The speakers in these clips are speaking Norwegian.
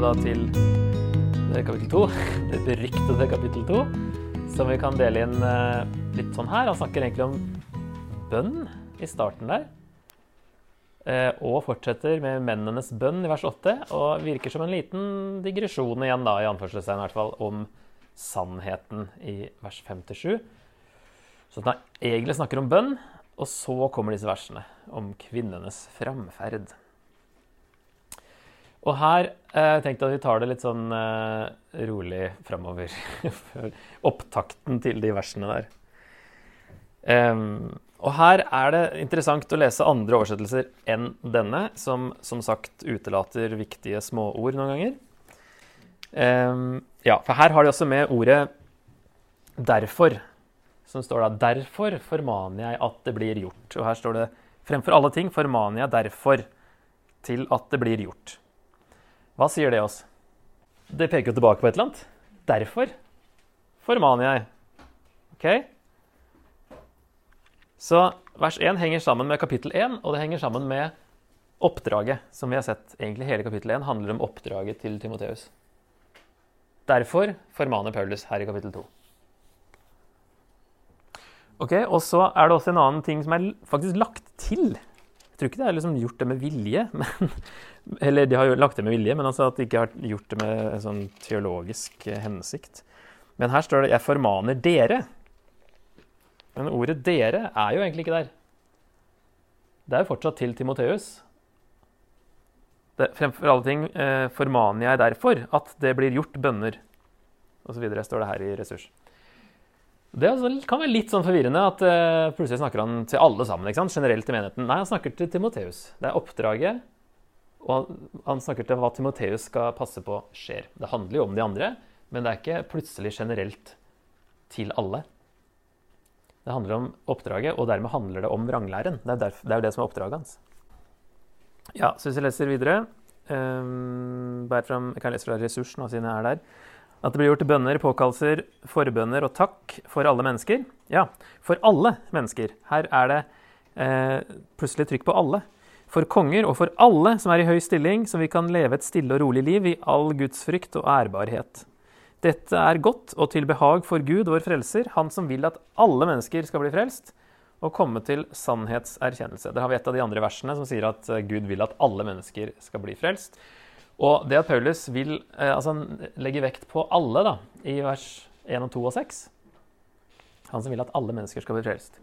da til kapittel to. Det beryktede kapittel to. Som vi kan dele inn eh, litt sånn her. Han snakker egentlig om bønn i starten der. Eh, og fortsetter med mennenes bønn i vers 8. Og virker som en liten digresjon igjen, da, i anførselstegn i hvert fall, om sannheten i vers 5-7. Så han egentlig snakker om bønn, og så kommer disse versene om kvinnenes framferd. Og her eh, tenkte jeg at vi tar det litt sånn eh, rolig framover. Opptakten til de versene der. Um, og her er det interessant å lese andre oversettelser enn denne, som som sagt utelater viktige småord noen ganger. Um, ja, for her har de også med ordet 'derfor', som står da 'Derfor formaner jeg at det blir gjort'. Og her står det 'Fremfor alle ting formaner jeg derfor til at det blir gjort'. Hva sier det oss? Det peker jo tilbake på et eller annet. Derfor formaner jeg. Ok? Så vers 1 henger sammen med kapittel 1, og det henger sammen med oppdraget. Som vi har sett, egentlig hele kapittel 1 handler om oppdraget til Timoteus. Derfor formaner Paulus her i kapittel 2. Ok, Og så er det også en annen ting som er faktisk lagt til. Tror ikke de har liksom gjort det med vilje, men, eller de har jo lagt det med vilje, men altså at de ikke har gjort det med en sånn teologisk eh, hensikt. Men her står det 'jeg formaner dere'. Men ordet 'dere' er jo egentlig ikke der. Det er jo fortsatt til Timoteus. Fremfor alle ting eh, formaner jeg derfor at det blir gjort bønner. Og så videre står det her i ressurs. Det kan være litt sånn forvirrende at uh, plutselig snakker han til alle sammen. Generelt i menigheten. Nei, han snakker til Timoteus. Det er oppdraget og han snakker til hva Timoteus skal passe på skjer. Det handler jo om de andre, men det er ikke plutselig generelt til alle. Det handler om oppdraget, og dermed handler det om vranglæren. Det er, derfor, det, er jo det som er oppdraget hans. Ja, så hvis jeg leser videre um, frem, Jeg kan lese fra ressursen, siden jeg er der. At det blir gjort bønner, påkallelser, forbønner og takk for alle mennesker. Ja, for alle mennesker. Her er det eh, plutselig trykk på alle for konger og for alle som er i høy stilling, som vi kan leve et stille og rolig liv i all Guds frykt og ærbarhet. Dette er godt og til behag for Gud, vår frelser, han som vil at alle mennesker skal bli frelst og komme til sannhetserkjennelse. Der har vi et av de andre versene som sier at eh, Gud vil at alle mennesker skal bli frelst. Og det at Paulus vil eh, altså legge vekt på alle da, i vers 1 og 2 og 6 Han som vil at alle mennesker skal bli frelst.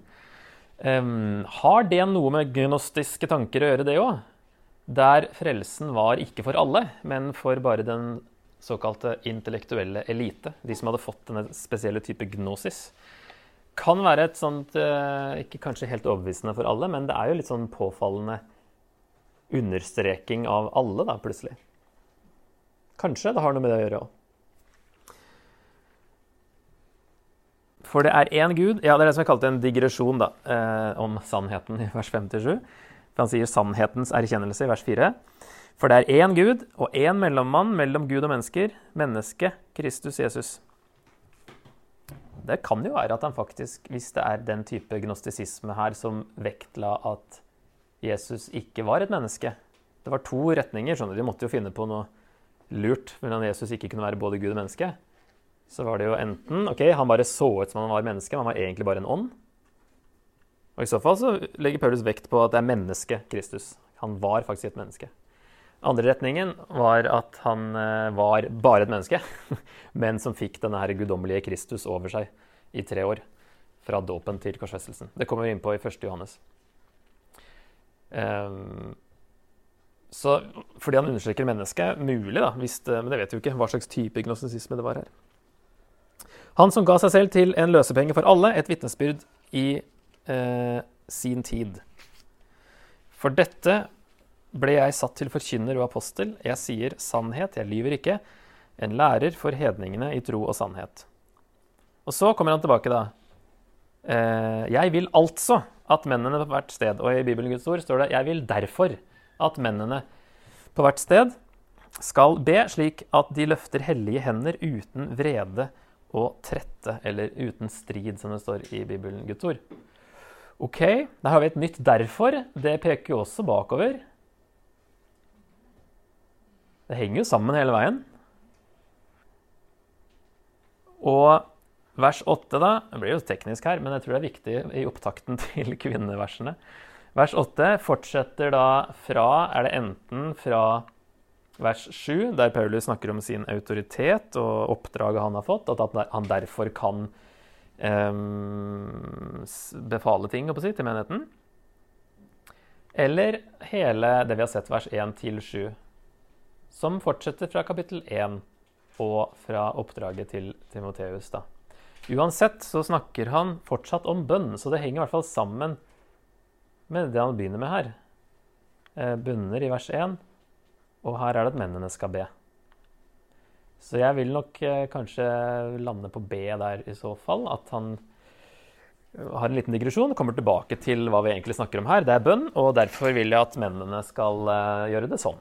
Um, har det noe med gnostiske tanker å gjøre, det òg? Der frelsen var ikke for alle, men for bare den såkalte intellektuelle elite. De som hadde fått denne spesielle type gnosis. Kan være et sånt uh, Ikke kanskje helt overbevisende for alle, men det er jo litt sånn påfallende understreking av alle, da, plutselig. Kanskje det har noe med det å gjøre òg. For det er én Gud Ja, det er det som er kalt en digresjon da, eh, om sannheten i vers 57. For han sier 'sannhetens erkjennelse' i vers 4. For det er én Gud og én mellommann mellom Gud og mennesker, mennesket Kristus Jesus. Det kan jo være at han faktisk, hvis det er den type gnostisisme her som vektla at Jesus ikke var et menneske Det var to retninger, skjønner du. De måtte jo finne på noe lurt hvordan Jesus ikke kunne være både Gud og menneske så var det jo enten ok, han bare så ut som han var menneske, men han var egentlig bare en ånd. Og I så fall så legger Paulus vekt på at det er mennesket Kristus. Han var faktisk et menneske. Andre retningen var at han eh, var bare et menneske, men som fikk denne her guddommelige Kristus over seg i tre år. Fra dåpen til korsfestelsen. Det kommer vi inn på i 1. Johannes. Um, så fordi han understreker mennesket, mulig, da, det, men det vet vi jo ikke hva slags type gnostisisme det var her. Han som ga seg selv til en løsepenge for alle, et vitnesbyrd i eh, sin tid. For dette ble jeg satt til forkynner og apostel. Jeg sier sannhet, jeg lyver ikke. En lærer for hedningene i tro og sannhet. Og så kommer han tilbake, da. Eh, jeg vil altså at mennene på hvert sted Og i Bibelen Guds ord står det 'Jeg vil derfor at mennene på hvert sted skal be slik at de løfter hellige hender uten vrede og trette, eller uten strid, som det står i Bibelen, Guds ord. Ok, der har vi et nytt 'derfor'. Det peker jo også bakover. Det henger jo sammen hele veien. Og vers 8, da Det blir jo teknisk her, men jeg tror det er viktig i opptakten til kvinneversene. Vers 8 fortsetter da fra Er det enten fra vers 7, der Paulus snakker om sin autoritet og oppdraget han har fått, at han derfor kan um, befale ting si, til menigheten. Eller hele det vi har sett, vers 1 til 7, som fortsetter fra kapittel 1 og fra oppdraget til Timoteus. da. Uansett så snakker han fortsatt om bønn, så det henger i hvert fall sammen med det han begynner med her. Eh, bunner i vers 1, og her er det at mennene skal be. Så jeg vil nok eh, kanskje lande på B der i så fall. At han har en liten digresjon, kommer tilbake til hva vi egentlig snakker om her. Det er bønn, og derfor vil jeg at mennene skal eh, gjøre det sånn.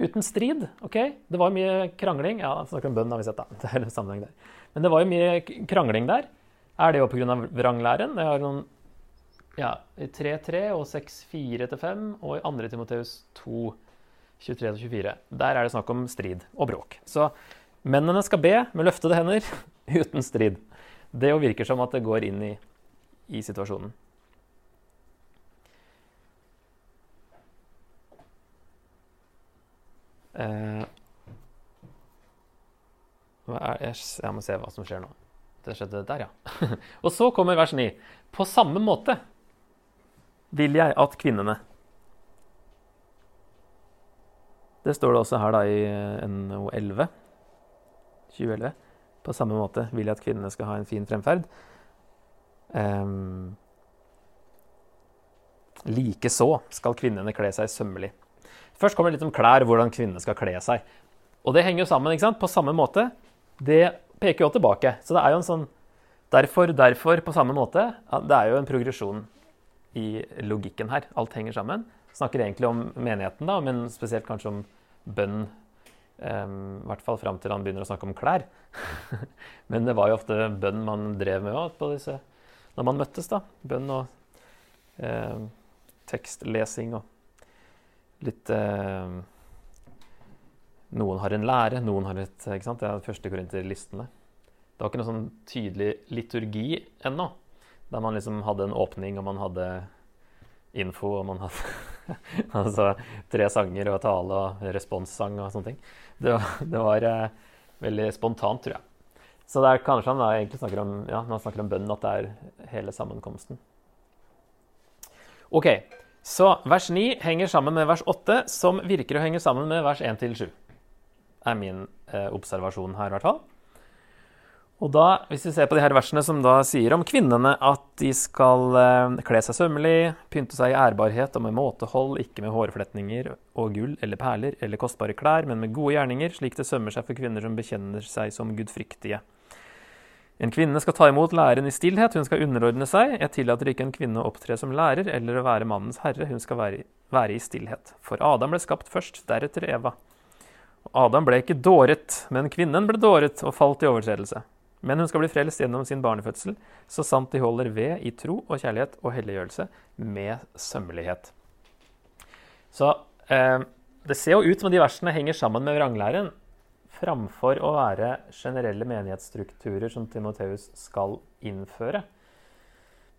Uten strid. ok? Det var mye krangling. Ja, snakker om bønn, har vi sett. Det er en sammenheng der. Men det var jo mye krangling der. Er det jo pga. vranglæren? Jeg har noen ja, 3-3 og 6-4 til 5, og i 2. Timoteus 2, 23-24. Der er det snakk om strid og bråk. Så mennene skal be med løftede hender uten strid. Det jo virker som at det går inn i, i situasjonen. Eh, jeg må se hva som skjer nå. Det skjedde der, ja. og så kommer vers 9. På samme måte vil jeg at kvinnene Det står det også her da i NO 11. 2011. På samme måte vil jeg at kvinnene skal ha en fin fremferd. Um, Likeså skal kvinnene kle seg sømmelig. Først kommer det litt om klær, hvordan kvinnene skal kle seg. Og det henger jo sammen ikke sant? på samme måte. Det peker jo tilbake. Så det er jo en sånn derfor, derfor på samme måte. Det er jo en progresjon i logikken her. Alt henger sammen. Snakker egentlig om menigheten, da, men spesielt kanskje om bønn. Um, I hvert fall fram til han begynner å snakke om klær. men det var jo ofte bønn man drev med også, disse, når man møttes. da. Bønn og uh, tekstlesing og litt eh, Noen har en lære, noen har et ikke sant? Det er første korinterlistene. Det var ikke noe sånn tydelig liturgi ennå. Der man liksom hadde en åpning, og man hadde info, og man hadde altså tre sanger og tale og responssang og sånne ting. Det var, det var eh, veldig spontant, tror jeg. Så det er kanskje han egentlig snakker om, ja, når han snakker om bønnen, at det er hele sammenkomsten. OK. Så vers 9 henger sammen med vers 8, som virker å henge sammen med vers 1-7. er min eh, observasjon her, i hvert fall. Og da, hvis vi ser på de her versene som da sier om kvinnene at de skal eh, kle seg sømmelig, pynte seg i ærbarhet og med måtehold, ikke med hårfletninger og gull eller perler eller kostbare klær, men med gode gjerninger, slik det sømmer seg for kvinner som bekjenner seg som gudfryktige. En kvinne skal ta imot læren i stillhet, hun skal underordne seg. Jeg tillater ikke en kvinne å opptre som lærer eller å være mannens herre, hun skal være, være i stillhet. For Adam ble skapt først, deretter Eva. Og Adam ble ikke dåret, men kvinnen ble dåret og falt i overtredelse. Men hun skal bli frelst gjennom sin barnefødsel, så sant de holder ved i tro og kjærlighet og helliggjørelse med sømmelighet. Så eh, det ser jo ut som de versene henger sammen med vranglæren, framfor å være generelle menighetsstrukturer som Timoteus skal innføre.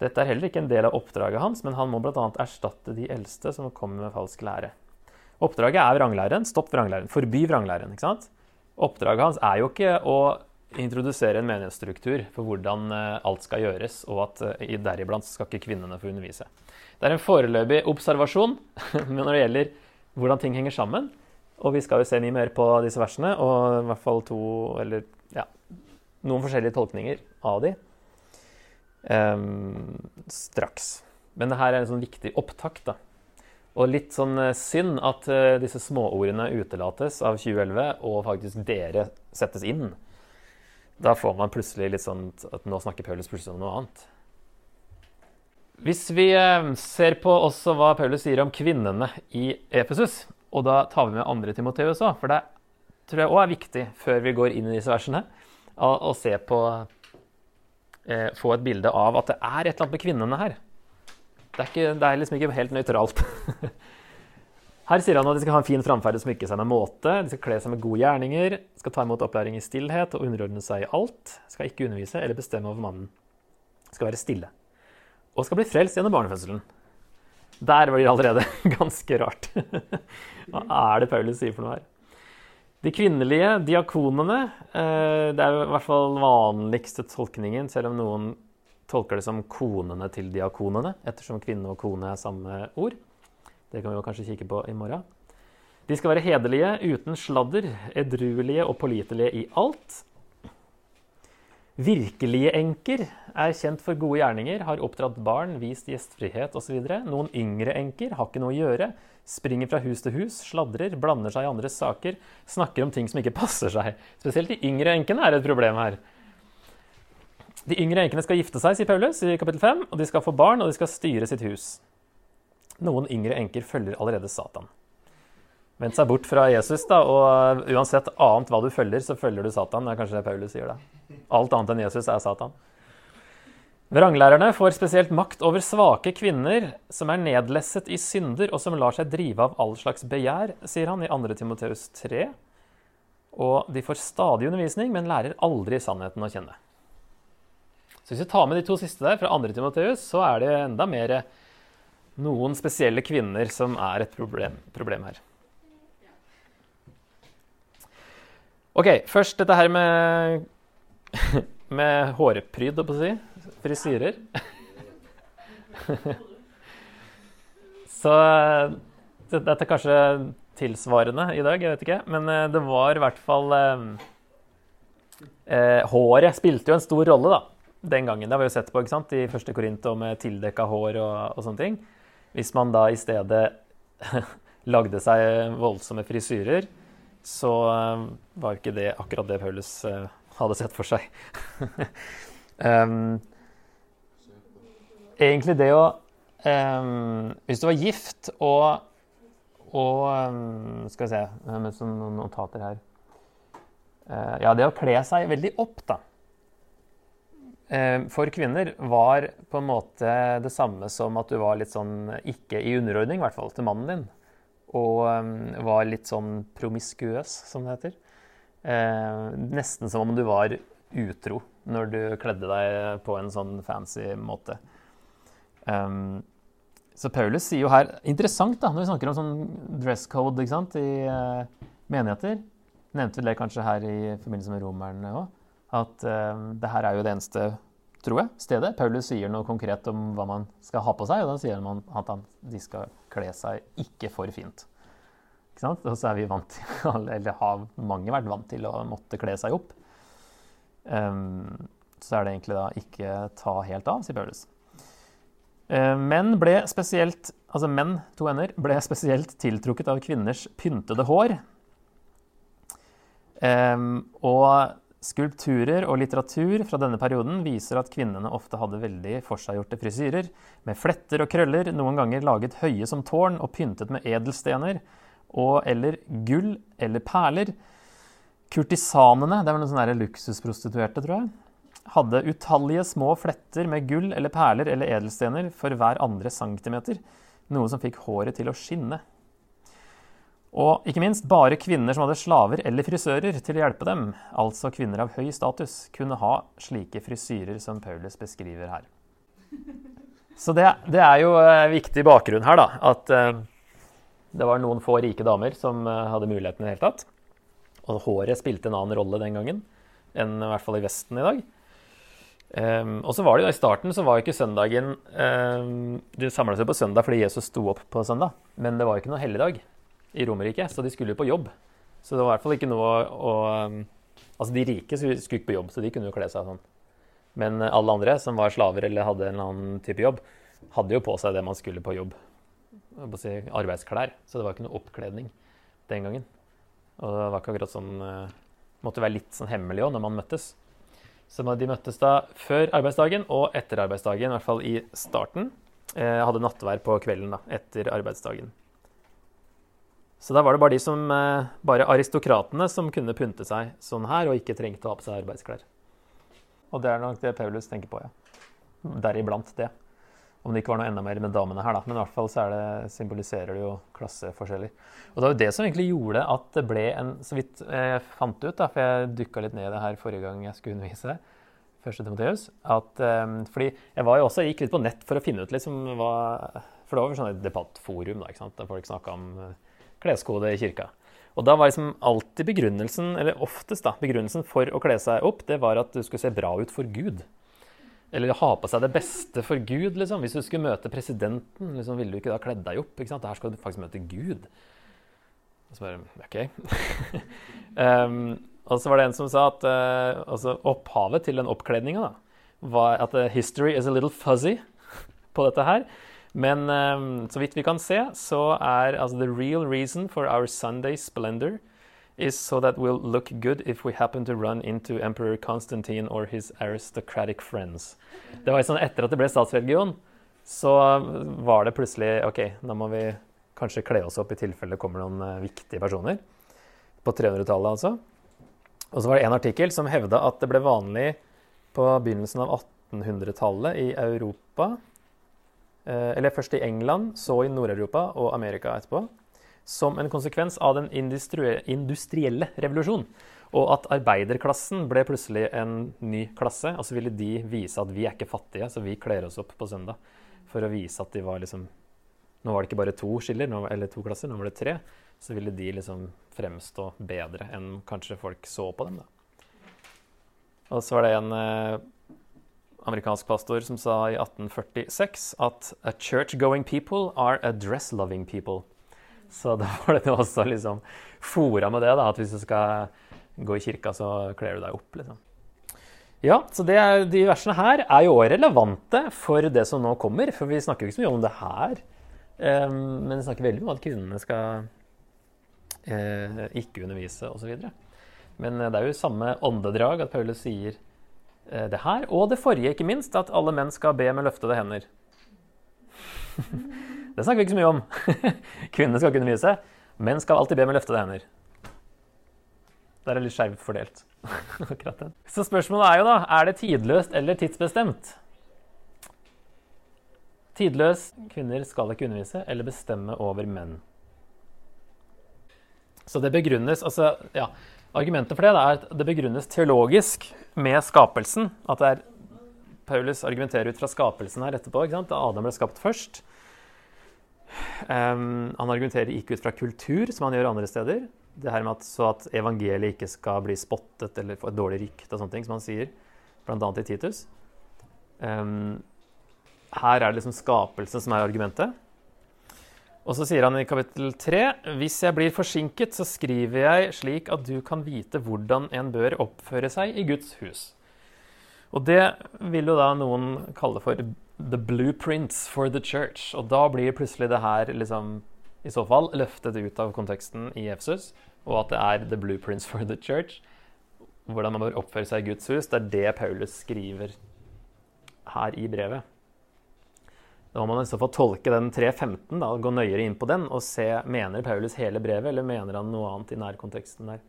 Dette er heller ikke en del av oppdraget hans, men han må bl.a. erstatte de eldste som kommer med falsk lære. Oppdraget er vranglæren. Stopp vranglæren. Forby vranglæren. ikke sant? Oppdraget hans er jo ikke å introdusere en menighetsstruktur for hvordan eh, alt skal gjøres, og at eh, deriblant skal ikke kvinnene få undervise. Det er en foreløpig observasjon når det gjelder hvordan ting henger sammen. Og vi skal jo se mye mer på disse versene, og i hvert fall to eller ja, noen forskjellige tolkninger av de um, straks. Men det her er en sånn viktig opptakt. da. Og litt sånn eh, synd at disse småordene utelates av 2011, og faktisk dere settes inn. Da får man plutselig litt sånn at nå snakker Paulus plutselig om noe annet. Hvis vi uh, ser på også hva Paulus sier om kvinnene i Epesus, og da tar vi med andre Timoteus òg, for det tror jeg òg er viktig før vi går inn i disse versene, å se på eh, Få et bilde av at det er et eller annet med kvinnene her. Det er, ikke, det er liksom ikke helt nøytralt. Her sier han at de skal ha en fin framferd og smykke seg med måte. De skal kle seg med gode gjerninger, skal ta imot opplæring i stillhet og underordne seg i alt. Skal ikke undervise eller bestemme over mannen. Skal være stille. Og skal bli frelst gjennom barnefødselen. Der blir det allerede ganske rart. Hva er det Paulus sier for noe her? De kvinnelige diakonene eh, Det er i hvert fall vanligste tolkningen, selv om noen tolker det som konene til diakonene, ettersom kvinne og kone er samme ord. Det kan vi kanskje kikke på i morgen. De skal være hederlige, uten sladder, edruelige og pålitelige i alt. Virkelige enker er kjent for gode gjerninger, har oppdratt barn, vist gjestfrihet osv. Noen yngre enker har ikke noe å gjøre, springer fra hus til hus, sladrer, blander seg i andres saker, snakker om ting som ikke passer seg. Spesielt de yngre enkene er et problem her. De yngre enkene skal gifte seg, sier Paulus i kapittel 5, og de skal få barn, og de skal styre sitt hus. Noen yngre enker følger allerede Satan. Vendt seg bort fra Jesus, da, og uansett annet hva du følger, så følger du Satan. Det er kanskje det Paulus sier da. Alt annet enn Jesus er Satan. Vranglærerne får spesielt makt over svake kvinner som er nedlesset i synder, og som lar seg drive av all slags begjær, sier han i 2. Timoteus 3. Og de får stadig undervisning, men lærer aldri sannheten å kjenne. Så hvis vi tar med de to siste der, fra 2. Timoteus, så er det enda mer noen spesielle kvinner som er et problem, problem her. OK, først dette her med, med hårpryd, holdt på å si. Frisyrer. Så dette er kanskje tilsvarende i dag, jeg vet ikke. Men eh, det var i hvert fall eh, eh, Håret spilte jo en stor rolle da, den gangen. Det har vi jo sett på ikke sant? i første Korinto med tildekka hår og, og sånne ting. Hvis man da i stedet lagde seg voldsomme frisyrer, så eh, var ikke det akkurat det Paulus eh, hadde sett for seg. um, egentlig det å um, Hvis du var gift og, og um, Skal vi se med noen notater her. Uh, ja, det å kle seg veldig opp, da. Eh, for kvinner var på en måte det samme som at du var litt sånn ikke i underordning, i hvert fall til mannen din. Og um, var litt sånn promiskuøs, som det heter. Eh, nesten som om du var utro når du kledde deg på en sånn fancy måte. Um, så Paulus sier jo her Interessant da, når vi snakker om sånn dress code sant, i uh, menigheter. Nevnte vi det kanskje her i forbindelse med romerne òg at uh, det her er jo det eneste tror jeg, stedet. Paulus sier noe konkret om hva man skal ha på seg, og da sier man at han, de skal kle seg ikke for fint. Ikke sant? Og så er vi vant til, eller har mange vært vant til å måtte kle seg opp. Um, så er det egentlig da ikke ta helt av, sier Paulus. Uh, menn ble spesielt, altså menn, to ender, ble spesielt tiltrukket av kvinners pyntede hår. Um, og Skulpturer og litteratur fra denne perioden viser at kvinnene ofte hadde veldig forseggjorte frisyrer, med fletter og krøller, noen ganger laget høye som tårn og pyntet med edelstener og eller gull eller perler. Kurtisanene, det var noen sånne luksusprostituerte, tror jeg, hadde utallige små fletter med gull eller perler eller edelstener for hver andre centimeter, noe som fikk håret til å skinne. Og ikke minst, bare kvinner som hadde slaver eller frisører til å hjelpe dem, altså kvinner av høy status, kunne ha slike frisyrer som Paulus beskriver her. Så det, det er jo uh, viktig bakgrunn her, da. At uh, det var noen få rike damer som uh, hadde muligheten i det hele tatt. Og håret spilte en annen rolle den gangen enn i hvert fall i Vesten i dag. Um, og så var det jo I starten så var jo ikke søndagen um, De samla seg på søndag fordi Jesus sto opp på søndag. Men det var jo ikke noe helligdag i Romerike, så de skulle jo på jobb. Så det var i hvert fall ikke noe å å Altså, de rike skulle ikke på jobb, så de kunne jo kle seg sånn. Men alle andre som var slaver eller hadde en annen type jobb, hadde jo på seg det man skulle på jobb. Si, arbeidsklær. Så det var ikke noe oppkledning den gangen. Og det var ikke akkurat sånn uh, Måtte være litt sånn hemmelig òg når man møttes. Så de møttes da før arbeidsdagen og etter arbeidsdagen, i hvert fall i starten. Jeg eh, hadde nattvær på kvelden da, etter arbeidsdagen. Så da var det bare de som, eh, bare aristokratene som kunne pynte seg sånn her, og ikke trengte å ha på seg arbeidsklær. Og det er nok det Paulus tenker på, ja. Deriblant det. Om det ikke var noe enda mer med damene her, da. Men i hvert fall så det, symboliserer det jo klasseforskjeller. Og det var jo det som egentlig gjorde at det ble en Så vidt jeg fant ut, da, for jeg dykka litt ned i det her forrige gang jeg skulle undervise, første Timoteus, at um, Fordi jeg var jo også, jeg gikk litt på nett for å finne ut liksom hva For det var jo sånn et debattforum da, ikke sant? der folk snakka om kleskode i kirka. Og da var liksom alltid begrunnelsen, eller oftest da, begrunnelsen for å kle seg opp, det var at du skulle se bra ut for Gud. Eller ha på seg det beste for Gud, liksom. Hvis du skulle møte presidenten, liksom, ville du ikke da kledd deg opp? ikke sant? Her skal du faktisk møte Gud. Og så bare OK. um, og så var det en som sa at uh, altså opphavet til den oppkledninga var at uh, history is a little fuzzy på dette her. Men um, så vidt vi kan se, så er altså the real reason for our Sunday splendor is so that we'll look good if we happen to run into Emperor Constantine or his aristocratic friends. Det var sånn Etter at det ble statsreligion, så var det plutselig OK, da må vi kanskje kle oss opp i tilfelle det kommer noen uh, viktige personer. På 300-tallet, altså. Og så var det en artikkel som hevda at det ble vanlig på begynnelsen av 1800-tallet i Europa. Uh, eller først i England, så i Nord-Europa og Amerika etterpå som en konsekvens av den industrielle revolusjonen. Og at arbeiderklassen ble plutselig en ny klasse. Og så ville de vise at vi er ikke fattige, så vi kler oss opp på søndag. For å vise at de var liksom Nå var det ikke bare to skiller, eller to klasser, nå var det tre. Så ville de liksom fremstå bedre enn kanskje folk så på dem, da. Og så var det en eh, amerikansk pastor som sa i 1846 at a church-going people are a dress-loving people. Så da var det også liksom fora med det, da, at hvis du skal gå i kirka, så kler du deg opp. liksom. Ja, så er, De versene her er jo også relevante for det som nå kommer. For vi snakker jo ikke så mye om det her. Um, men vi snakker veldig mye om at kvinnene skal uh, ikke undervise osv. Men uh, det er jo samme åndedrag at Paulus sier det her. Og det forrige, ikke minst, at alle menn skal be med løftede hender. Det snakker vi ikke så mye om. Kvinnene skal ikke undervise. Menn skal alltid be med løftede hender. Der er det litt skjevt fordelt. Så spørsmålet er jo da er det tidløst eller tidsbestemt. Tidløs kvinner skal ikke undervise eller bestemme over menn. Så det begrunnes altså, ja, Argumentet for det er at det begrunnes teologisk med skapelsen. At er Paulus argumenterer ut fra skapelsen her etterpå. sant? Adam ble skapt først. Um, han argumenterer ikke ut fra kultur, som han gjør andre steder. Det her med at, Så at evangeliet ikke skal bli spottet eller få et dårlig rykte, sånne ting, som han sier, bl.a. i Titus. Um, her er det liksom skapelse som er argumentet. Og så sier han i kapittel 3.: Hvis jeg blir forsinket, så skriver jeg slik at du kan vite hvordan en bør oppføre seg i Guds hus. Og det vil jo da noen kalle for the blueprints for the church. Og da blir plutselig det her liksom, i så fall løftet ut av konteksten i Efsus, og at det er the blueprints for the church. Hvordan man bør oppføre seg i Guds hus. Det er det Paulus skriver her i brevet. Da må man i så fall tolke den 3.15 da, og gå nøyere inn på den og se mener Paulus hele brevet, eller mener han noe annet i nærkonteksten der.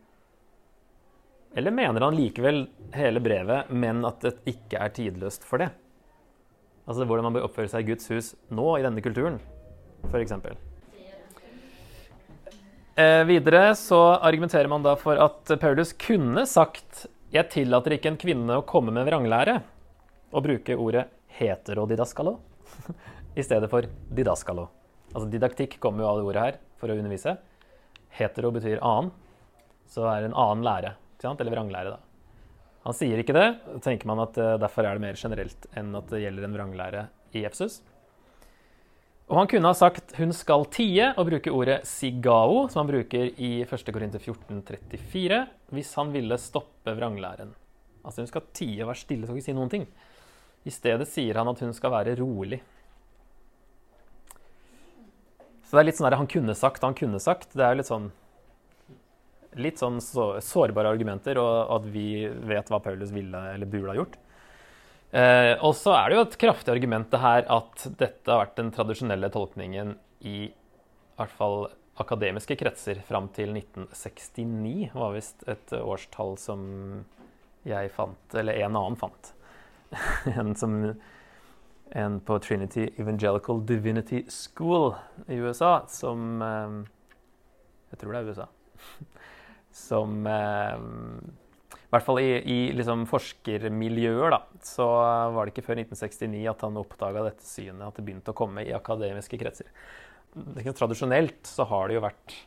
Eller mener han likevel hele brevet, men at det ikke er tidløst for det? Altså hvordan man bør oppføre seg i Guds hus nå i denne kulturen, f.eks. Eh, videre så argumenterer man da for at Paulus kunne sagt 'Jeg tillater ikke en kvinne å komme med vranglære' og bruke ordet 'heterodidaskalo' i stedet for 'didaskalo'. Altså Didaktikk kommer jo av det ordet her for å undervise. Hetero betyr annen, så er det en annen lære. Eller vranglære, da. Han sier ikke det. tenker man at uh, Derfor er det mer generelt enn at det gjelder en vranglære i Efsus. Og han kunne ha sagt 'hun skal tie' og bruke ordet 'sigao', som han bruker i 1. Korinter 14,34, hvis han ville stoppe vranglæren. Altså hun skal tie og være stille, skal ikke si noen ting. I stedet sier han at hun skal være rolig. Så det er litt sånn der han kunne sagt, han kunne sagt. Det er litt sånn litt sånn sårbare argumenter, og at vi vet hva Paulus ville eller burde ha gjort. Eh, og så er det jo et kraftig argument det her at dette har vært den tradisjonelle tolkningen i, i hvert fall akademiske kretser fram til 1969, var visst et årstall som jeg fant, eller en annen fant. en som en på Trinity Evangelical Divinity School i USA som eh, Jeg tror det er USA. Som eh, I hvert fall i, i liksom forskermiljøer da, så var det ikke før 1969 at han oppdaga dette synet, at det begynte å komme i akademiske kretser. Tradisjonelt så har det jo vært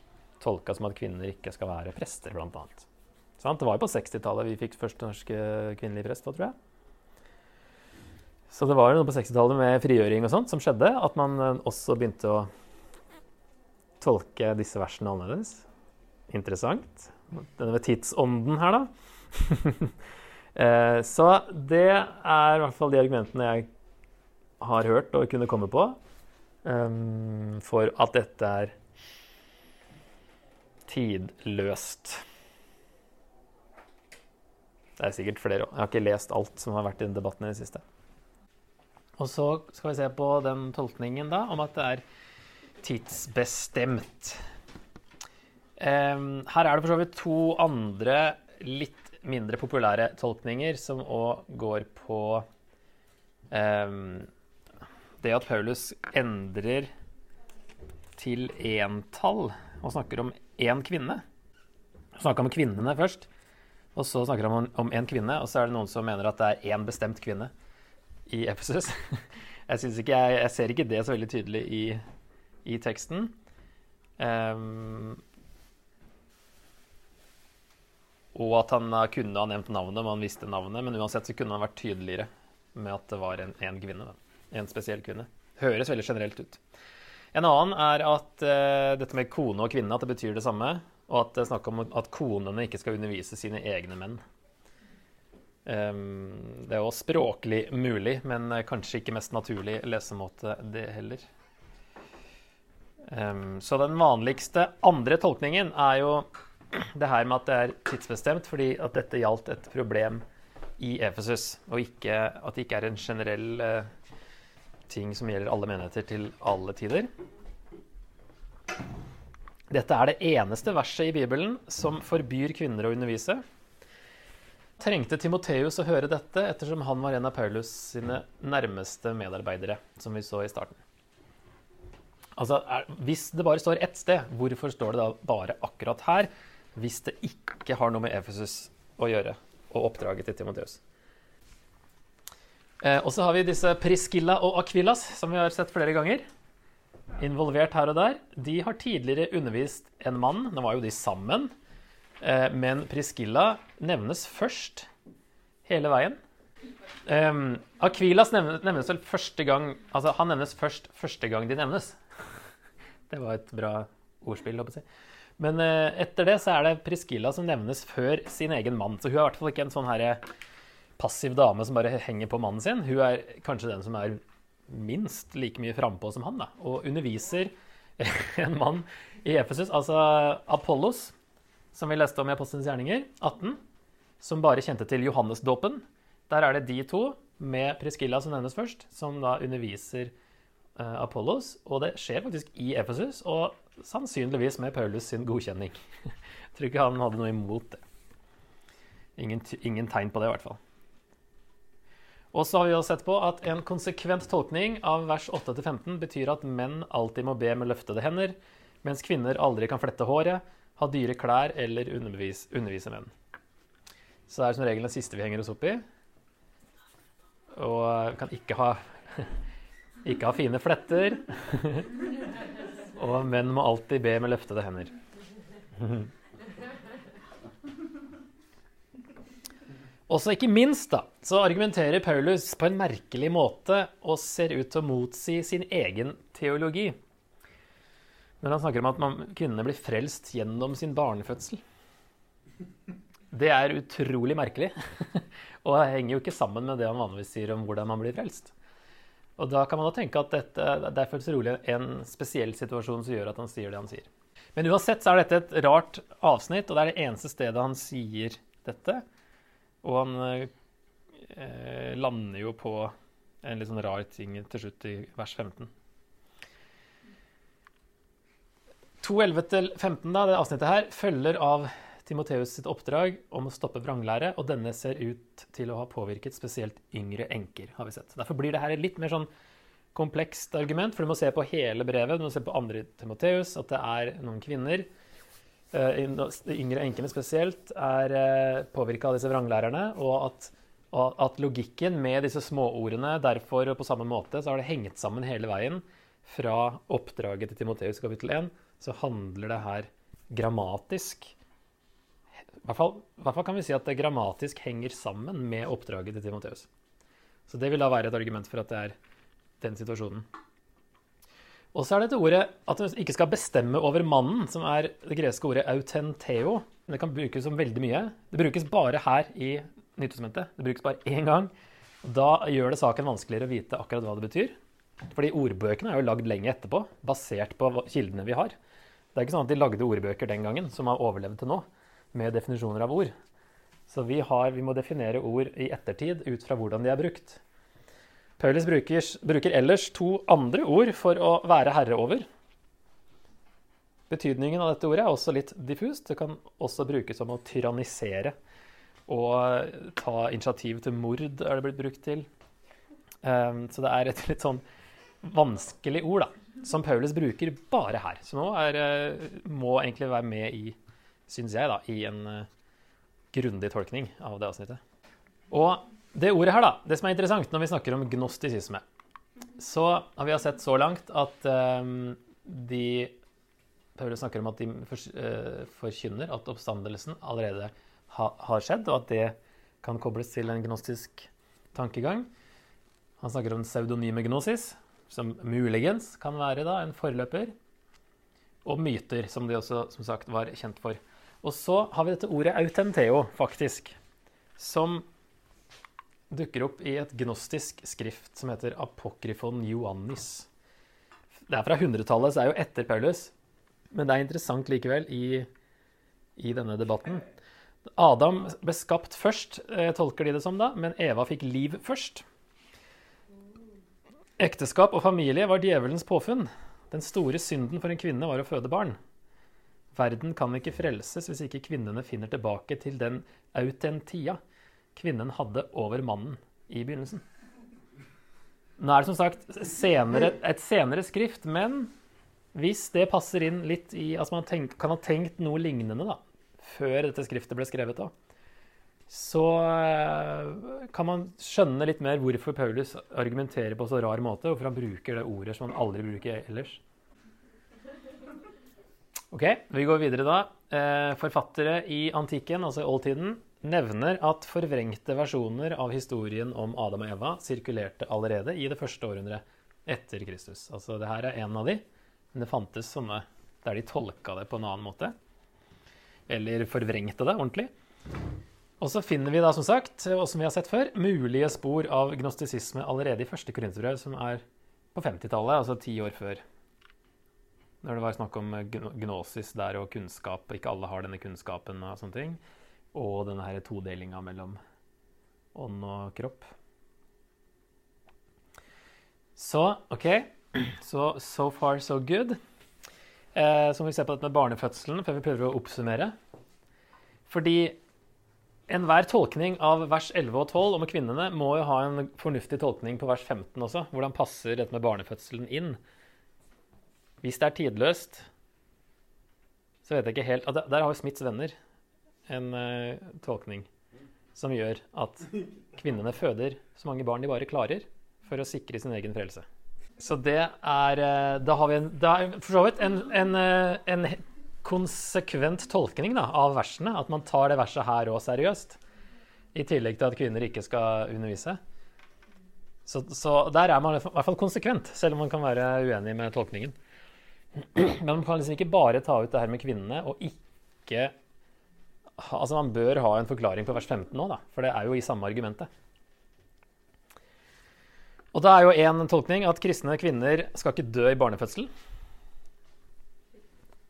tolka som at kvinner ikke skal være prester, blant annet. Det var jo på 60-tallet vi fikk første norske kvinnelige prest, tror jeg. Så det var jo noe på 60-tallet med frigjøring og sånt som skjedde, at man eh, også begynte å tolke disse versene annerledes. Interessant. Denne ved tidsånden her, da. Eh, så det er i hvert fall de argumentene jeg har hørt og kunne komme på um, for at dette er tidløst. Det er sikkert flere òg. Jeg har ikke lest alt som har vært i den debatten i det siste. Og så skal vi se på den tolkningen da, om at det er tidsbestemt. Um, her er det for så vidt to andre litt mindre populære tolkninger som òg går på um, det at Paulus endrer til entall og snakker om én kvinne. Snakker om kvinnene først, og så snakker han om én kvinne. Og så er det noen som mener at det er én bestemt kvinne i Efesus. Jeg, jeg, jeg, ser ikke det så veldig tydelig i, i teksten. Um, og at han kunne ha nevnt navnet men han visste navnet, men uansett så kunne han vært tydeligere med at det var en, en kvinne. En spesiell kvinne. Høres veldig generelt ut. En annen er at uh, dette med kone og kvinne at det betyr det samme. Og at det er snakk om at konene ikke skal undervise sine egne menn. Ehm, det er jo språklig mulig, men kanskje ikke mest naturlig lesemåte, det heller. Ehm, så den vanligste andre tolkningen er jo det her med at det er tidsbestemt, fordi at dette gjaldt et problem i Efesus, og ikke, at det ikke er en generell eh, ting som gjelder alle menigheter til alle tider. Dette er det eneste verset i Bibelen som forbyr kvinner å undervise trengte Timoteus å høre dette, ettersom han var en av Paulus sine nærmeste medarbeidere, som vi så i starten. Altså, er, Hvis det bare står ett sted, hvorfor står det da bare akkurat her, hvis det ikke har noe med Efesus å gjøre og oppdraget til Timoteus? Eh, og så har vi disse Priscilla og Akvilas, som vi har sett flere ganger. Involvert her og der. De har tidligere undervist en mann. Nå var jo de sammen. Eh, men Priscilla nevnes først hele veien. Um, Aquilas nevnes, nevnes, vel første gang Altså, han nevnes først første gang de nevnes. Det var et bra ordspill, håper jeg. Men uh, etter det så er det Priscilla som nevnes før sin egen mann. Så hun er i hvert fall ikke en sånn her passiv dame som bare henger på mannen sin. Hun er kanskje den som er minst like mye frampå som han, da, og underviser en mann i Efesus, altså Apollos, som vi leste om i Apostelens gjerninger, 18, som bare kjente til Johannesdåpen. Der er det de to, med Priskilla som nevnes først, som da underviser uh, Apollos. Og det skjer faktisk i Efesus, og sannsynligvis med Paulus sin godkjenning. Jeg tror ikke han hadde noe imot det. Ingen, ingen tegn på det, i hvert fall. Og så har vi også sett på at En konsekvent tolkning av vers 8-15 betyr at menn alltid må be med løftede hender, mens kvinner aldri kan flette håret, ha dyre klær eller undervise, undervise menn. Så det er som regel den siste vi henger oss opp i. Og vi kan ikke ha, ikke ha fine fletter. Og menn må alltid be med løftede hender. Også ikke minst da, så argumenterer Paulus på en merkelig måte og ser ut til å motsi sin egen teologi når han snakker om at man, kvinnene blir frelst gjennom sin barnefødsel. Det er utrolig merkelig, og det henger jo ikke sammen med det han vanligvis sier om hvordan man blir frelst. Og da kan man da tenke at dette, det er for trolig en spesiell situasjon som gjør at han sier det han sier. Men uansett så er dette et rart avsnitt, og det er det eneste stedet han sier dette. Og han eh, lander jo på en litt sånn rar ting til slutt i vers 15. 2.11-15, da, det avsnittet her, følger av Timoteus sitt oppdrag om å stoppe vranglære, og denne ser ut til å ha påvirket spesielt yngre enker, har vi sett. Derfor blir det her et litt mer sånn komplekst argument, for du må se på hele brevet, du må se på andre Timoteus, at det er noen kvinner. eh, De yngre enkene spesielt er påvirka av disse vranglærerne, og at, at logikken med disse småordene derfor og på samme måte så har det hengt sammen hele veien. Fra oppdraget til Timoteus kapittel 1 så handler det her grammatisk i hvert, fall, hvert fall kan vi si at det grammatisk henger sammen med oppdraget til Timoteus. Så det vil da være et argument for at det er den situasjonen. Og så er det dette ordet at du ikke skal bestemme over mannen, som er det greske ordet autenteo. Det kan brukes som veldig mye. Det brukes bare her i Nytestamentet. Det brukes bare én gang. Da gjør det saken vanskeligere å vite akkurat hva det betyr. Fordi ordbøkene er jo lagd lenge etterpå, basert på kildene vi har. Det er ikke sånn at de lagde ordbøker den gangen, som har overlevd til nå med definisjoner av ord. Så vi, har, vi må definere ord i ettertid ut fra hvordan de er brukt. Paulus bruker, bruker, ellers to andre ord for å være herre over. Betydningen av dette ordet er også litt diffust. Det kan også brukes som å tyrannisere. Og ta initiativ til mord er det blitt brukt til. Um, så det er et litt sånn vanskelig ord, da, som Paulus bruker bare her. Så nå er, eh, må egentlig være med i syns jeg, da, i en uh, grundig tolkning av det avsnittet. Og det ordet her, da, det som er interessant når vi snakker om gnostisisme, så har vi sett så langt at um, de Paulus snakker om at de for, forkynner at oppstandelsen allerede ha, har skjedd, og at det kan kobles til en gnostisk tankegang. Han snakker om pseudonyme gnosis, som muligens kan være da, en forløper. Og myter, som de også som sagt var kjent for. Og så har vi dette ordet autenteo, faktisk, som dukker opp i et gnostisk skrift som heter Apokryfon Joannis. Det er fra 100-tallet, så det er jo etter Paulus. Men det er interessant likevel i, i denne debatten. Adam ble skapt først, eh, tolker de det som da, men Eva fikk liv først. Ekteskap og familie var djevelens påfunn. Den store synden for en kvinne var å føde barn. Verden kan ikke frelses hvis ikke kvinnene finner tilbake til den autentia kvinnen hadde over mannen i begynnelsen. Nå er det som sagt senere, et senere skrift, men hvis det passer inn litt i Altså man tenk, kan ha tenkt noe lignende da, før dette skriftet ble skrevet òg, så eh, kan man skjønne litt mer hvorfor Paulus argumenterer på så rar måte, hvorfor han bruker det ordet som han aldri bruker ellers. Ok, Vi går videre da. Eh, forfattere i antikken, altså oldtiden, nevner at forvrengte versjoner av historien om Adam og Eva sirkulerte allerede i det første århundret etter Kristus. Altså det her er en av de, men det fantes sånne der de tolka det på en annen måte. Eller forvrengte det ordentlig. Og så finner vi da, som sagt, og som vi har sett før, mulige spor av gnostisisme allerede i første korinterbrev, som er på 50-tallet, altså ti år før når det var snakk om gnosis der og kunnskap, ikke alle har denne kunnskapen og sånne ting. Og denne her todelinga mellom ånd og kropp. Så OK. Så so far, so good. Eh, så må vi se på dette med barnefødselen før vi prøver å oppsummere. Fordi enhver tolkning av vers 11 og 12 om kvinnene må jo ha en fornuftig tolkning på vers 15 også. Hvordan passer dette med barnefødselen inn? Hvis det er tidløst, så vet jeg ikke helt Der har jo Smiths venner en uh, tolkning som gjør at kvinnene føder så mange barn de bare klarer for å sikre sin egen frelse. Så det er uh, Da har vi en, er for så vidt en, en, uh, en konsekvent tolkning da, av versene. At man tar det verset her òg seriøst. I tillegg til at kvinner ikke skal undervise. Så, så der er man i hvert fall konsekvent, selv om man kan være uenig med tolkningen. Men man kan liksom ikke bare ta ut det her med kvinnene og ikke Altså Man bør ha en forklaring på vers 15 nå, da, for det er jo i samme argumentet. Og da er jo én tolkning at kristne kvinner skal ikke dø i barnefødsel.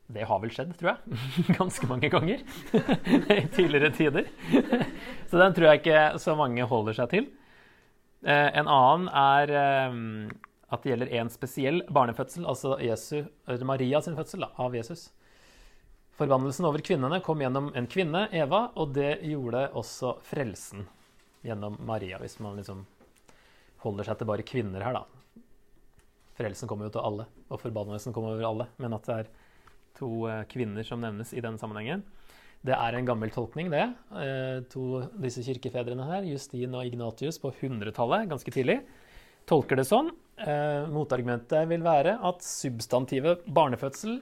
Det har vel skjedd, tror jeg. Ganske mange ganger i tidligere tider. Så den tror jeg ikke så mange holder seg til. Eh, en annen er eh, at det gjelder en spesiell barnefødsel, altså Jesu, Maria sin fødsel av Jesus. Forbannelsen over kvinnene kom gjennom en kvinne, Eva, og det gjorde også frelsen gjennom Maria, hvis man liksom holder seg til bare kvinner her, da. Frelsen kommer jo til alle, og forbannelsen kommer over alle, men at det er to eh, kvinner som nevnes i denne sammenhengen. Det er en gammel tolkning, det. Eh, to disse kirkefedrene her, Justin og Ignatius på 100-tallet, ganske tidlig, tolker det sånn. Eh, motargumentet vil være at substantivet barnefødsel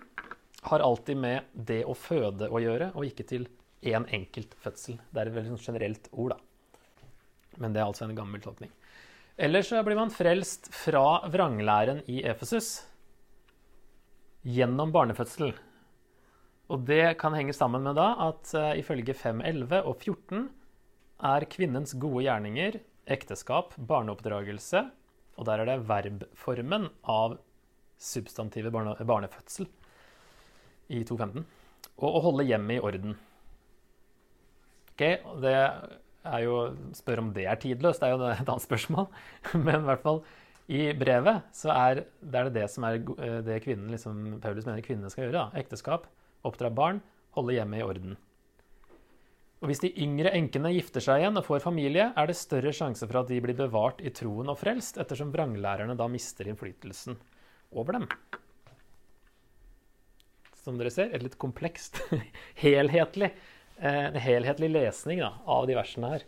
har alltid med det å føde å gjøre, og ikke til én enkelt fødsel. Det er et veldig sånn generelt ord, da. Men det er altså en gammel tolkning. Ellers så blir man frelst fra vranglæren i Efesus gjennom barnefødsel. Og det kan henge sammen med da at uh, ifølge 5.11 og 14 er kvinnens gode gjerninger ekteskap, barneoppdragelse, og der er det verbformen av substantivet barne, barnefødsel i 2.15. Og å holde hjemmet i orden. Ok, det er jo Spør om det er tidløst, det er jo et annet spørsmål. Men i hvert fall i brevet så er det er det som er eh, det kvinnen, liksom, Paulus mener kvinnene skal gjøre. Da. Ekteskap, oppdra barn, holde hjemmet i orden. Og Hvis de yngre enkene gifter seg igjen og får familie, er det større sjanse for at de blir bevart i troen og frelst, ettersom vranglærerne da mister innflytelsen over dem som dere ser, et litt komplekst, helhetlig, eh, en helhetlig lesning da, av de versene her.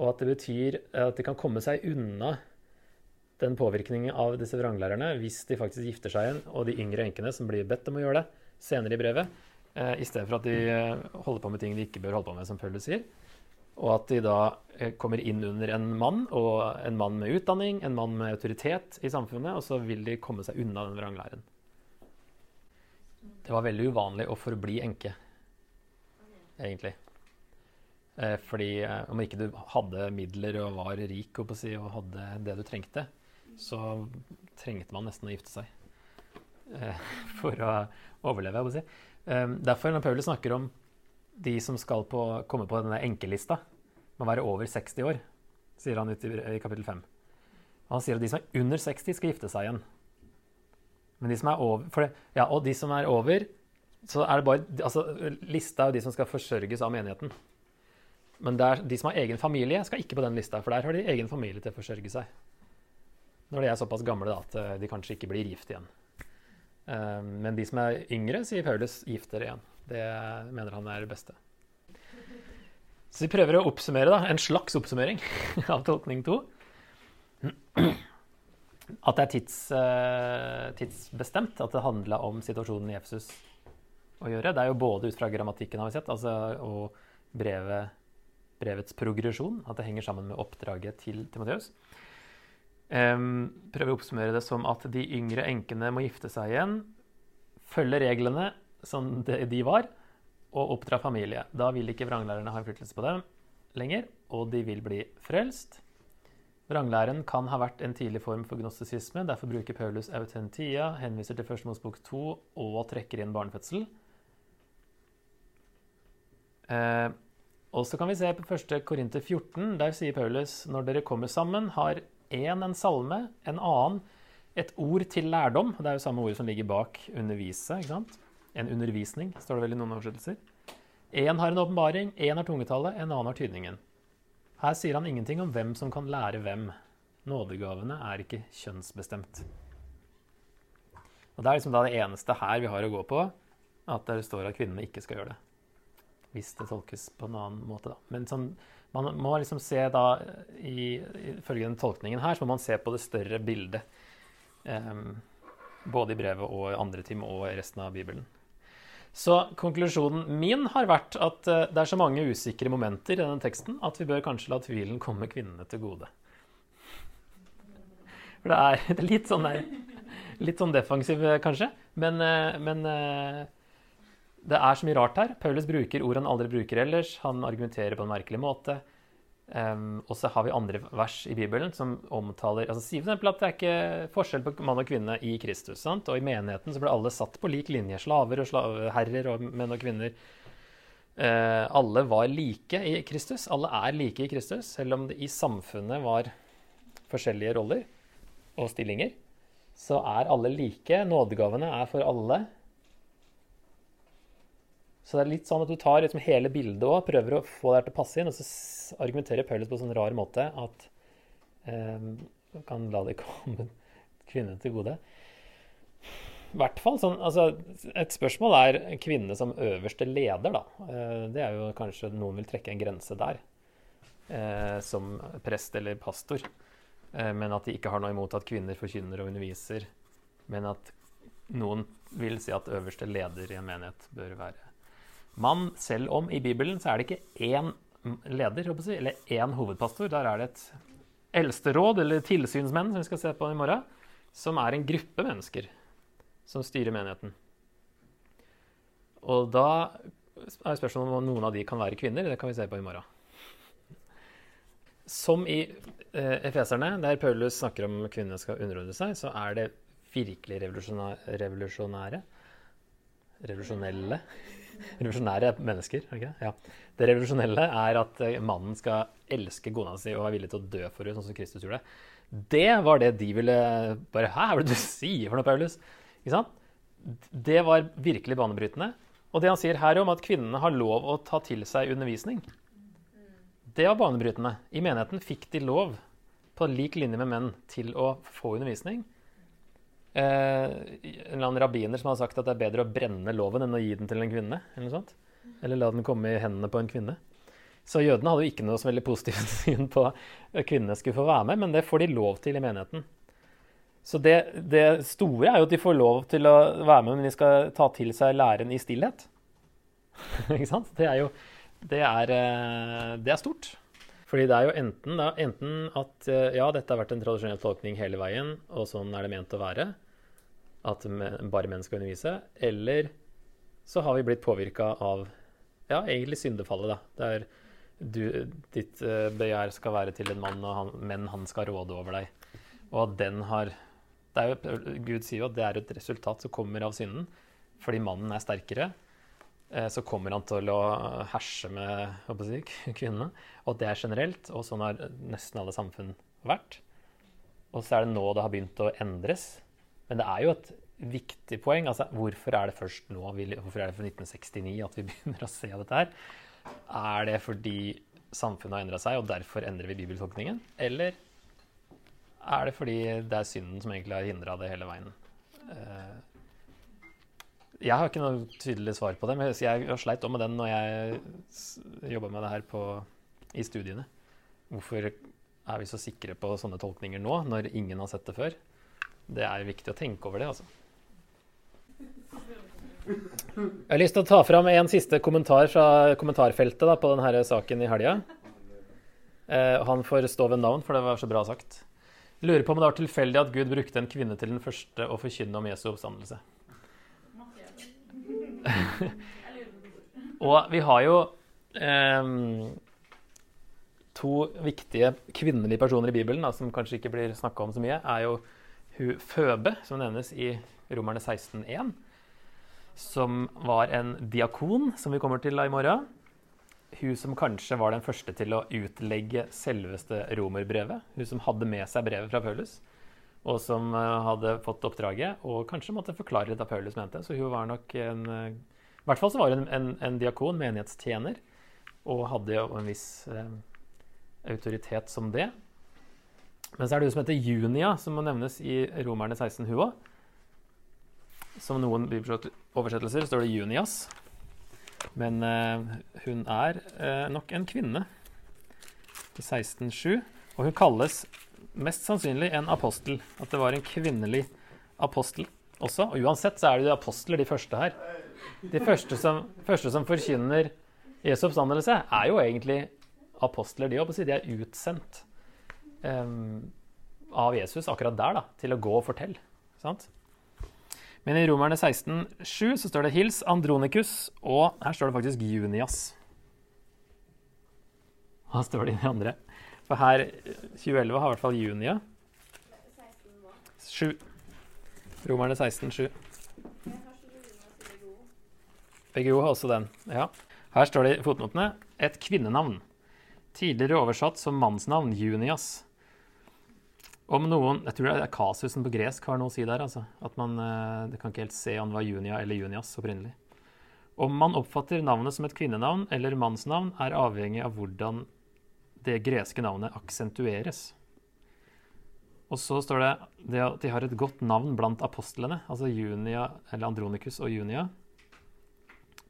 Og at det betyr at de kan komme seg unna den påvirkningen av disse vranglærerne hvis de faktisk gifter seg igjen, og de yngre enkene som blir bedt om å gjøre det senere i brevet, eh, i stedet for at de eh, holder på med ting de ikke bør holde på med, som Paulus sier. Og at de da kommer inn under en mann, og en mann med utdanning, en mann med autoritet i samfunnet, og så vil de komme seg unna den vranglæren. Det var veldig uvanlig å forbli enke, egentlig. Eh, fordi eh, om ikke du hadde midler og var rik og, si, og hadde det du trengte, så trengte man nesten å gifte seg eh, for å overleve. Si. Eh, derfor når Paulus snakker om de som skal på, komme på denne enkelista, må være over 60 år, sier han ut i, i kapittel 5. Og han sier at de som er under 60, skal gifte seg igjen. Men de som er over, det, ja, og de som er over så er det bare, altså, Lista er jo de som skal forsørges av menigheten. Men der, de som har egen familie, skal ikke på den lista, for der har de egen familie til å forsørge seg. Når de er såpass gamle da, at eh, de kanskje ikke blir gift igjen. Um, men de som er yngre, sier Paulus, gift dere igjen. Det mener han er det beste. Så vi prøver å oppsummere, da, en slags oppsummering av tolkning to at det er tids, uh, tidsbestemt, at det handla om situasjonen i Efesus å gjøre. Det er jo både ut fra grammatikken, har vi sett, altså, og brevet, brevets progresjon, at det henger sammen med oppdraget til Timoteus. Prøver å oppsummere det som at de yngre enkene må gifte seg igjen, følge reglene som de var, og oppdra familie. Da vil ikke vranglærerne ha innflytelse på dem lenger, og de vil bli frelst. Vranglæren kan ha vært en tidlig form for gnostisisme. Derfor bruker Paulus autentia, henviser til Første Mosebok 2 og trekker inn barnefødsel. Eh, og så kan vi se på 1. Korinter 14. Der sier Paulus når dere kommer sammen, har én en salme, en annen et ord til lærdom. Det er jo samme ord som ligger bak undervise. ikke sant? En undervisning, står det vel i noen oversettelser. Én har en åpenbaring, én har tungetallet, en annen har tydningen. Her sier han ingenting om hvem som kan lære hvem. Nådegavene er ikke kjønnsbestemt. Og Det er liksom da det eneste her vi har å gå på, at det står at kvinnene ikke skal gjøre det. Hvis det tolkes på en annen måte, da. Men sånn, man må liksom se da, ifølge den tolkningen her, så må man se på det større bildet. Um, både i brevet og i andre time og i resten av Bibelen. Så konklusjonen min har vært at eh, det er så mange usikre momenter i denne teksten at vi bør kanskje la tvilen komme kvinnene til gode. For det det er litt sånn der, litt sånn defensiv, eh, kanskje. Men, eh, men, det er så mye rart her. Paulus bruker ord han aldri bruker ellers. Han argumenterer på en merkelig måte. Um, og så har vi andre vers i Bibelen som omtaler altså Si f.eks. at det er ikke forskjell på mann og kvinne i Kristus. Sant? Og i menigheten så ble alle satt på lik linje. Slaver og slaveherrer og menn og kvinner. Uh, alle var like i Kristus. Alle er like i Kristus, selv om det i samfunnet var forskjellige roller og stillinger. Så er alle like. Nådegavene er for alle. Så det er litt sånn at du tar liksom hele bildet og prøver å få det her til å passe inn, og så argumenterer Paulus på en sånn rar måte at eh, kan la det komme kvinnene til gode. I hvert fall sånn, altså, Et spørsmål er kvinne som øverste leder, da. Eh, det er jo kanskje noen vil trekke en grense der. Eh, som prest eller pastor. Eh, men at de ikke har noe imot at kvinner forkynner og underviser. Men at noen vil si at øverste leder i en menighet bør være mann, selv om i Bibelen så er det ikke én leder, jeg, eller én hovedpastor. Der er det et eldsteråd, eller tilsynsmenn, som vi skal se på i morgen, som er en gruppe mennesker som styrer menigheten. Og da er spørsmålet om noen av de kan være kvinner. Det kan vi se på i morgen. Som i eh, Efeserne, der Paulus snakker om kvinnene skal underordne seg, så er det virkelig revolusjonære Revolusjonelle revolusjonære mennesker. Okay? Ja. Det revolusjonelle er at eh, mannen skal elske kona si og være villig til å dø for henne, sånn som Kristus gjorde. Det var det de ville bare Hæ, hva er det du sier for noe, Paulus? Ikke sant? Det var virkelig banebrytende. Og det han sier her om at kvinnene har lov å ta til seg undervisning, det var banebrytende. I menigheten fikk de lov, på lik linje med menn, til å få undervisning. Eh, en eller annen rabbiner som har sagt at det er bedre å brenne loven enn å gi den til en kvinne. Eller. Eller la den komme i hendene på en kvinne. Så jødene hadde jo ikke noe så veldig positivt syn på at kvinnene skulle få være med, men det får de lov til i menigheten. Så det, det, store er jo at de får lov til å være med, men de skal ta til seg læren i stillhet. ikke sant? Det er jo det er, eh, det er, stort. Fordi det er jo enten, da, enten at eh, ja, dette har vært en tradisjonell tolkning hele veien, og sånn er det ment å være, at bare menn skal undervise, eller så har vi blitt påvirka av ja, egentlig syndefallet, da. Der du, ditt uh, begjær skal være til en mann, og han, men han skal råde over deg. Og at den har jo, Gud sier jo at det er et resultat som kommer av synden, fordi mannen er sterkere. Eh, så kommer han til å herse med si, kvinnene. Og det er generelt, og sånn har nesten alle samfunn vært. Og så er det nå det har begynt å endres. Men det er jo et viktig poeng. altså Hvorfor er det først nå, hvorfor er det for 1969 at vi begynner å se dette her? Er det fordi samfunnet har endra seg, og derfor endrer vi bibeltolkningen? Eller er det fordi det er synden som egentlig har hindra det hele veien? Jeg har ikke noe tydelig svar på det, men jeg har sleit òg med den når jeg jobba med det her på, i studiene. Hvorfor er vi så sikre på sånne tolkninger nå, når ingen har sett det før? Det er viktig å tenke over det, altså. Jeg har lyst til å ta fram en siste kommentar fra kommentarfeltet da, på denne saken i helga. Eh, han får stå ved navn, for det var så bra sagt. Lurer på om det var tilfeldig at Gud brukte en kvinne til den første å forkynne om Jesu oppstandelse. og vi har jo eh, to viktige kvinnelige personer i Bibelen da, som kanskje ikke blir snakka om så mye, er jo hun Føbe, som nevnes i Romerne 16,1. Som var en diakon, som vi kommer til da i morgen. Hun som kanskje var den første til å utlegge selveste romerbrevet. Hun som hadde med seg brevet fra Paulus og som eh, hadde fått oppdraget, og kanskje måtte forklare av Paulus mente. Så hun var nok en eh, I hvert fall så var hun en, en, en diakon, menighetstjener, og hadde jo en viss eh, autoritet som det. Men så er det hun som heter Junia, som må nevnes i Romerne 16, hun òg. Som noen oversettelser står det Junias. Men eh, hun er eh, nok en kvinne i 16.7, Og hun kalles mest sannsynlig en apostel. At det var en kvinnelig apostel også. Og uansett så er det de apostler, de første her. De første som, første som forkynner Jesu oppstandelse, er jo egentlig apostler. De, de er utsendt um, av Jesus akkurat der da, til å gå og fortelle. Sant? Men i Romerne 16,7 så står det 'Hils Andronikus', og her står det faktisk 'Junias'. Hva står det i de andre? For her 2011 har i hvert fall Junia. 7. Romerne 16, 7. BGO har også den. ja. Her står det i fotnotene et kvinnenavn. Tidligere oversatt som mannsnavn, Junias. Om noen Jeg tror det er kasusen på gresk har noe å si der. altså. At man, eh, Det kan ikke helt se om det var Junia eller Junias opprinnelig. Om man oppfatter navnet som et kvinnenavn eller mannsnavn, er avhengig av hvordan det greske navnet aksentueres. Og så står det, at de har et godt navn blant apostlene, altså Junia, eller Andronikus og Junia.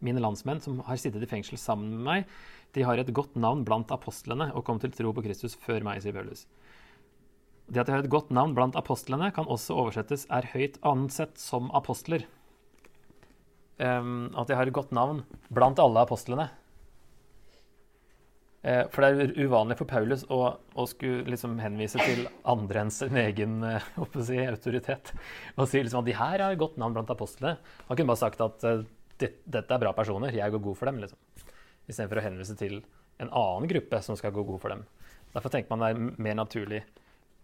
Mine landsmenn som har sittet i fengsel sammen med meg, de har et godt navn blant apostlene og kom til tro på Kristus før meg, sier Paulus. Det at de har et godt navn blant apostlene, kan også oversettes 'er høyt ansett som apostler'. Um, at de har et godt navn blant alle apostlene. Eh, for det er uvanlig for Paulus å, å skulle liksom henvise til andre enn sin egen eh, si, autoritet. Og si liksom at de her har godt navn blant apostlene. Han kunne bare sagt at uh, dette er bra personer, jeg går god for dem. liksom. Istedenfor å henvise til en annen gruppe som skal gå god for dem. Derfor tenker man det er mer naturlig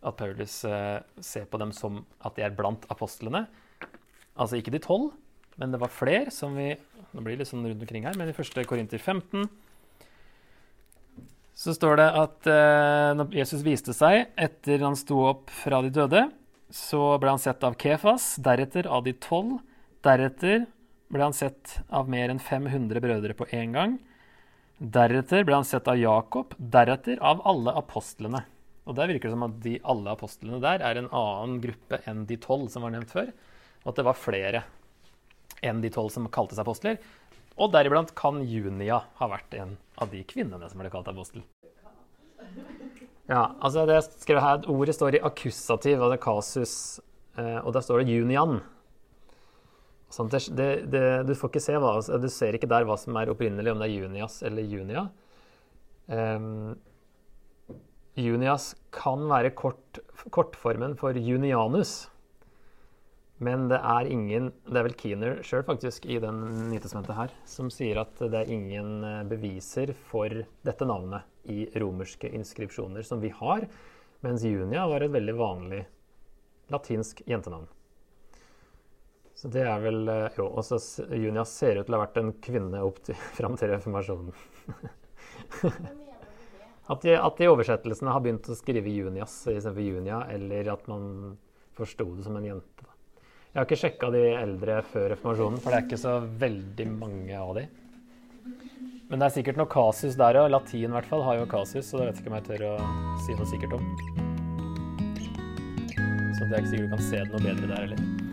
at Paulus eh, ser på dem som at de er blant apostlene. Altså ikke de tolv, men det var flere som vi Nå blir det litt sånn rundt omkring her, men i første Korinter 15 så står det at eh, når Jesus viste seg etter han sto opp fra de døde, så ble han sett av Kefas, deretter av de tolv. Deretter ble han sett av mer enn 500 brødre på én gang. Deretter ble han sett av Jakob, deretter av alle apostlene. Og Der virker det som at de alle apostlene der er en annen gruppe enn de tolv som var nevnt før. Og at det var flere enn de tolv som kalte seg apostler. Og deriblant kan Junia ha vært en av de kvinnene som ble kalt apostel. Ja, altså det skrev her, Ordet står i akkusativ, altså kasus, eh, og der står det junian. Sånn det, det, du se hva, du ser ikke der hva som er opprinnelig, om det er junias eller junia. Um, junias kan være kort, kortformen for junianus. Men det er ingen Det er vel Keener sjøl faktisk i den Nytestamentet her som sier at det er ingen eh, beviser for dette navnet i romerske inskripsjoner som vi har, mens Junia var et veldig vanlig latinsk jentenavn. Så det er vel Jo, Jo, også Junia ser ut til å ha vært en kvinne opp til, fram til reformasjonen. at, de, at de oversettelsene har begynt å skrive Junias istedenfor Junia, eller at man forsto det som en jente. Jeg har ikke sjekka de eldre før reformasjonen, for det er ikke så veldig mange av de. Men det er sikkert noe kasus der òg. Latin i hvert fall har jo kasus, så det vet jeg ikke om jeg tør å si noe sikkert om. Så det er ikke sikkert du kan se det noe bedre der heller.